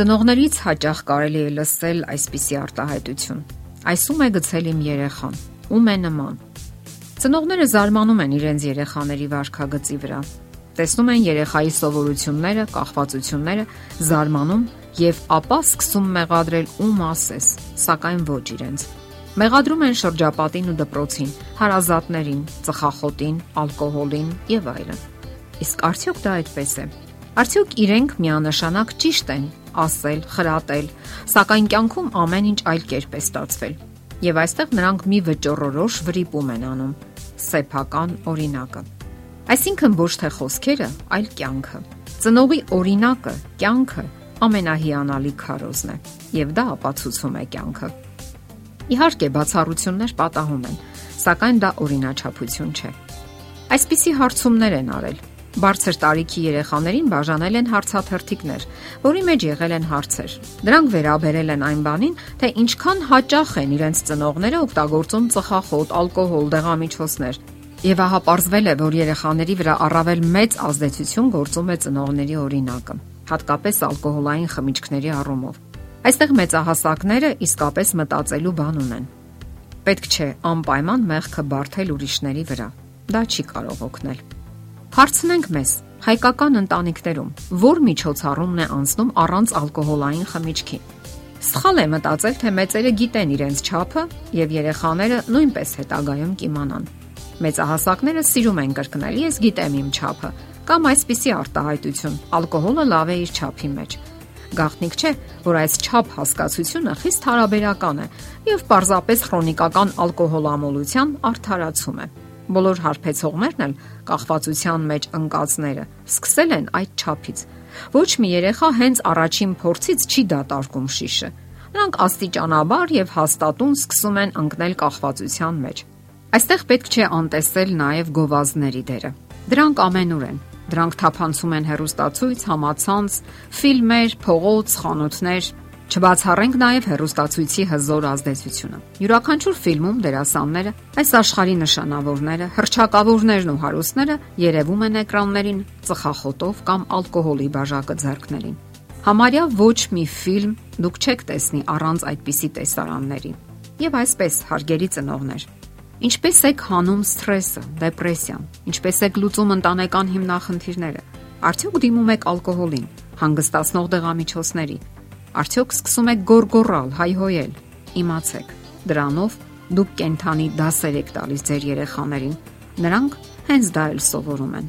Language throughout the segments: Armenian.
Ծնողներից հաճախ կարելի է լսել այսպիսի արտահայտություն. Այսում է գցել իմ երեխան, ում է նման։ Ծնողները զարմանում են իրենց երեխաների վարքագծի վրա։ Տեսնում են երեխայի սովորությունները, կախվածությունները, զարմանում եւ ապա սկսում մեղադրել ում ասես, սակայն ոչ իրենց։ Մեղադրում են շրջապատին ու դպրոցին, հարազատներին, ծխախոտին, ալկոհոլին եւ այլն։ Իսկ արդյոք դա այդպես է։ Արդյոք իրենք միանշանակ ճիշտ են ասել, խրատել, սակայն կյանքում ամեն ինչ այլ կերպ է ստացվել։ Եվ այստեղ նրանք մի վճռորոշ վրիպում են անում՝ սեփական օրինակը։ Այսինքն ոչ թե խոսքերը, այլ կյանքը։ Ծնողի օրինակը, կյանքը ամենահիանալի քարոզն է, եւ դա ապացուցում է կյանքը։ Իհարկե, բացառություններ պատահում են, սակայն դա օրինաչափություն չէ։ Այսպիսի հարցումներ են արել Բարձր տարիքի երեխաներին բաժանել են հարցաթերթիկներ, որի մեջ եղել են հարցեր։ Դրանք վերաբերել են այն բանին, թե ինչքան հաճախ են իրենց ծնողները օգտագործում ծխախոտ, ալկոհոլ, դեղամիջոցներ։ Եվ ահա ողջվել է, որ երեխաների վրա առավել մեծ ազդեցություն գործում է ծնողների օրինակը, հատկապես ալկոհոլային խմիչքների առումով։ Այստեղ մեծահասակները իսկապես մտածելու բան ունեն։ Պետք չէ անպայման մեղքը բարթել ուրիշների վրա։ Դա չի կարող օգնել։ Հարցնենք մեզ, հայկական ընտանիքներում ո՞ր միջոցառումն է անցնում առանց ալկոհոլային խմիչքի։ Սխալ է մտածել, թե մեծերը գիտեն իրենց չափը եւ երեխաները նույնպես հետագայում կիմանան։ Մեծահասակները սիրում են կրկնել. «Ես գիտեմ իմ չափը» կամ այսպիսի արտահայտություն. «Ալկոհոլը լավ է իր չափի մեջ»։ Գաղտնիք չէ, որ այս չափ հասկացությունը խիստ հարաբերական է եւ պարզապես քրոնիկական ալկոհոլամոլության արդարացում է։ Բոլոր հարբեցողներն էլ կախվածության մեջ ընկածները սկսել են այդ չափից։ Ոչ մի երեխա հենց առաջին փորձից չի դատարկում շիշը։ Նրանք աստիճանաբար եւ հաստատուն սկսում են ընկնել կախվածության մեջ։ Այստեղ պետք չէ անտեսել նաեւ գովազների դերը։ Դրանք ամենուր են։ Դրանք թափանցում են հերոստացույց, համացանց, ֆիլմեր, փողոց, խանութներ, Չբացառենք նաև հերոստացույցի հզոր ազդեցությունը։ Յուրաքանչյուր ֆիլմում դերասանները, այս աշխարհի նշանավորները, հրճակավորներն ու հարուստները երևում են էկրաններին ծխախոտով կամ ալկոհոլի բաժակը ձեռքներին։ Համարյա ոչ մի ֆիլմ դուք չեք տեսնի առանց այդպիսի տեսարանների։ Եվ այսպես հարգելի ծնողներ, ինչպես եք հանում սթրեսը, դեպրեսիան, ինչպես եք լուծում ընտանեկան հիմնախնդիրները։ Արդյոք դիմում եք ալկոհոլին, հանգստացնող դեղամիջոցների, Արդյոք սկսում եք գորգորալ, հայհոյել։ Իմացեք, դրանով դուք կենթանի դասեր եք տալիս ձեր երեխաներին։ Նրանք հենց դա էլ սովորում են։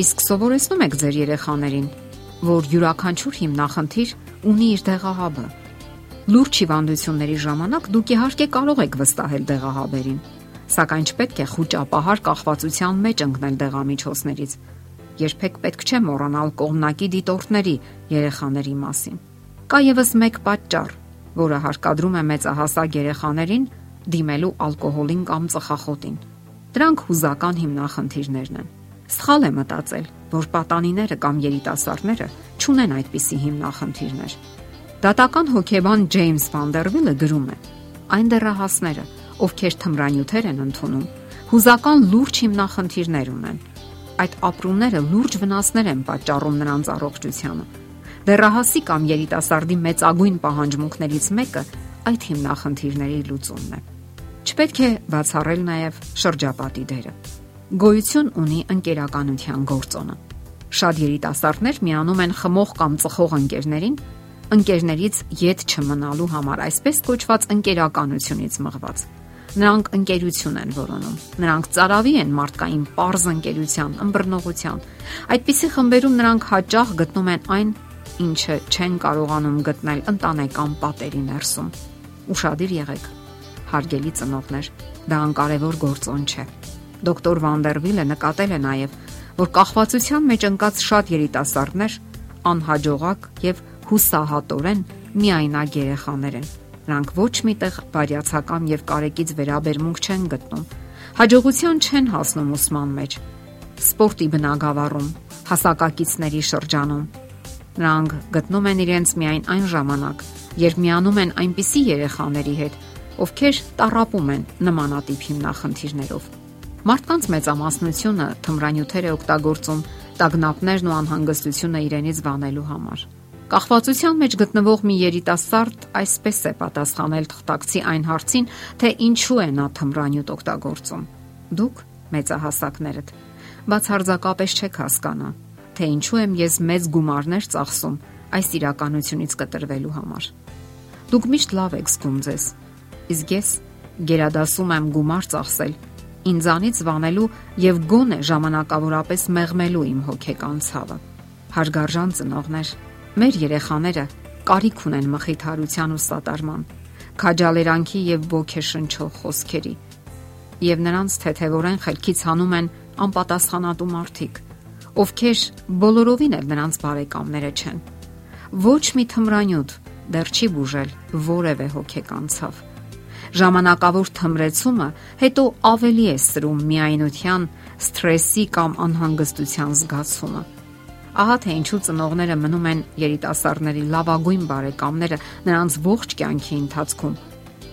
Իսկ սովորեցնում եք ձեր երեխաներին, որ յուրաքանչյուր հիմնախնդիր ունի իր դեղահաբը։ Լուրջ հիվանդությունների ժամանակ դուք իհարկե կարող եք վստահել դեղահաբերին, սակայն չպետք է խոճապահար կախվածության մեջ ընկնել դեղամիջոցներից։ Երբեք պետք չէ մոռանալ կողմնակի դիտորդների երեխաների մասին։ Կա եւս մեկ պատճառ, որը հարկադրում է մեծահասակ երեխաներին դիմելու ալկոհոլին կամ ծխախոտին։ Դրանք հուզական հիմնախնդիրներն են։ Սխալ է մտածել, որ պատանիները կամ երիտասարդները չունեն այդպիսի հիմնախնդիրներ։ Դատական հոկեբան Ջեյմս Վանդերվիլը գրում է. այն դեռահասները, ովքեր թմրանյութեր են ընդունում, հուզական լուրջ հիմնախնդիրներ ունեն։ Այդ ապրումները լուրջ վնասներ են պատճառում նրանց առողջությանը Դեռահասի կամ երիտասարդի մեծագույն պահանջմունքներից մեկը այդ հիմնախնդիրների լուծումն է։ Չպետք է բացառել նաև շրջապատի դերը։ Գոյություն ունի ընկերականության գործոնը։ Շատ երիտասարդներ միանում են խմող կամ ծխող ընկերներին, ընկերներից յետ չմնալու համար այսպես կոչված ընկերականությունից մղված։ Նրանք ընկերություն են որոնում։ Նրանք ծարավի են մարդկային པարզ ընկերության, ըմբռնողության։ Այդպիսի խմբերում նրանք հաճախ գտնում են այն, ինչը չեն կարողանում գտնել ընտանեկան պատերի ներսում։ Ուշադիր եղեք, հարգելի ծնողներ, դա անկարևոր գործոն չէ։ Դոկտոր Վանդերվիլը նկատել է նաև, որ կախվածության մեջ ընկած շատ երիտասարդներ անհաջողակ եւ հուսահատորեն միայնակ երեխաներ են։ Նրանք ոչ միտեղ բարյացակամ եւ կարեկից վերաբերմունք չեն գտնում։ Հաջողության չեն հասնում ուսման մեջ, սպորտի բնագավառում, հասակակիցների շրջանում, Նրանք գտնում են իրենց միայն այն ժամանակ, երբ միանում են այնպիսի երեխաների հետ, ովքեր տարապում են նմանատիպ հիմնախնդիրներով։ Մարդկանց մեծամասնությունը թմրանյութեր է օգտագործում տագնապներն ու անհանգստությունը իրենից վանելու համար։ Կախվածության մեջ գտնվող մի երիտասարդ այսպես է պատասխանել թղթակցի այն հարցին, թե ինչու է նա թմրանյութ օգտագործում։ Դուք մեծահասակներդ բացարձակապես չեք հասկանա, թե ինչու եմ ես մեծ գումարներ ծախսում այս իրականությունից կտրվելու համար։ Դուք միշտ լավ եք զգում ձեզ, իսկ ես գերադասում եմ գումար ծախսել ինձանից վանելու եւ գոնե ժամանակավորապես մեղմելու իմ հոգեկան ցավը։ Հարգարժան ծնողներ, Մեր երեխաները կարիք ունեն մխիթարության ու սատարման, քաջալերանքի եւ ոգեշնչող խոսքերի։ Եվ նրանց թեթևորեն խելքից հանում են անպատասխանատու մարդիկ, ովքեր բոլորովին էլ նրանց բարեկամները չեն։ Ոչ մի թմրանյութ դեռ չի բուժել որևէ հոգեկան ցավ։ Ժամանակավոր թմրեցումը հետո ավելի է սրում միայնության, սթրեսի կամ անհանգստության զգացումը Ահա թե ինչու ծնողները մնում են երիտասարդների լավագույն բարեկամները նրանց ողջ կյանքի ընթացքում,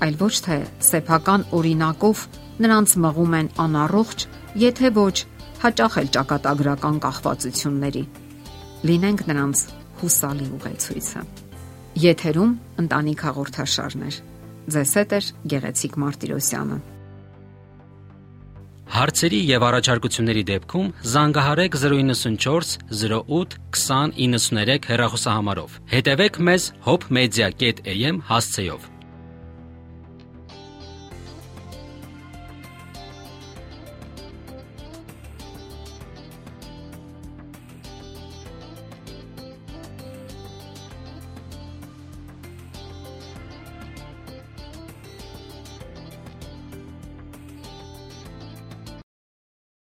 այլ ոչ թե սեփական օրինակով նրանց մղում են անառողջ, եթե ոչ հաճախ էլ ճակատագրական կախվածությունների։ Լինենք նրանց հուսալի ուղեցույցը։ Եթերում ընտանիք հաղորդաշարներ։ Ձեզ հետ է Գեղեցիկ Մարտիրոսյանը։ Հարցերի եւ առաջարկությունների դեպքում զանգահարեք 094 08 2093 հեռախոսահամարով։ Հետևեք մեզ hopmedia.am հասցեով։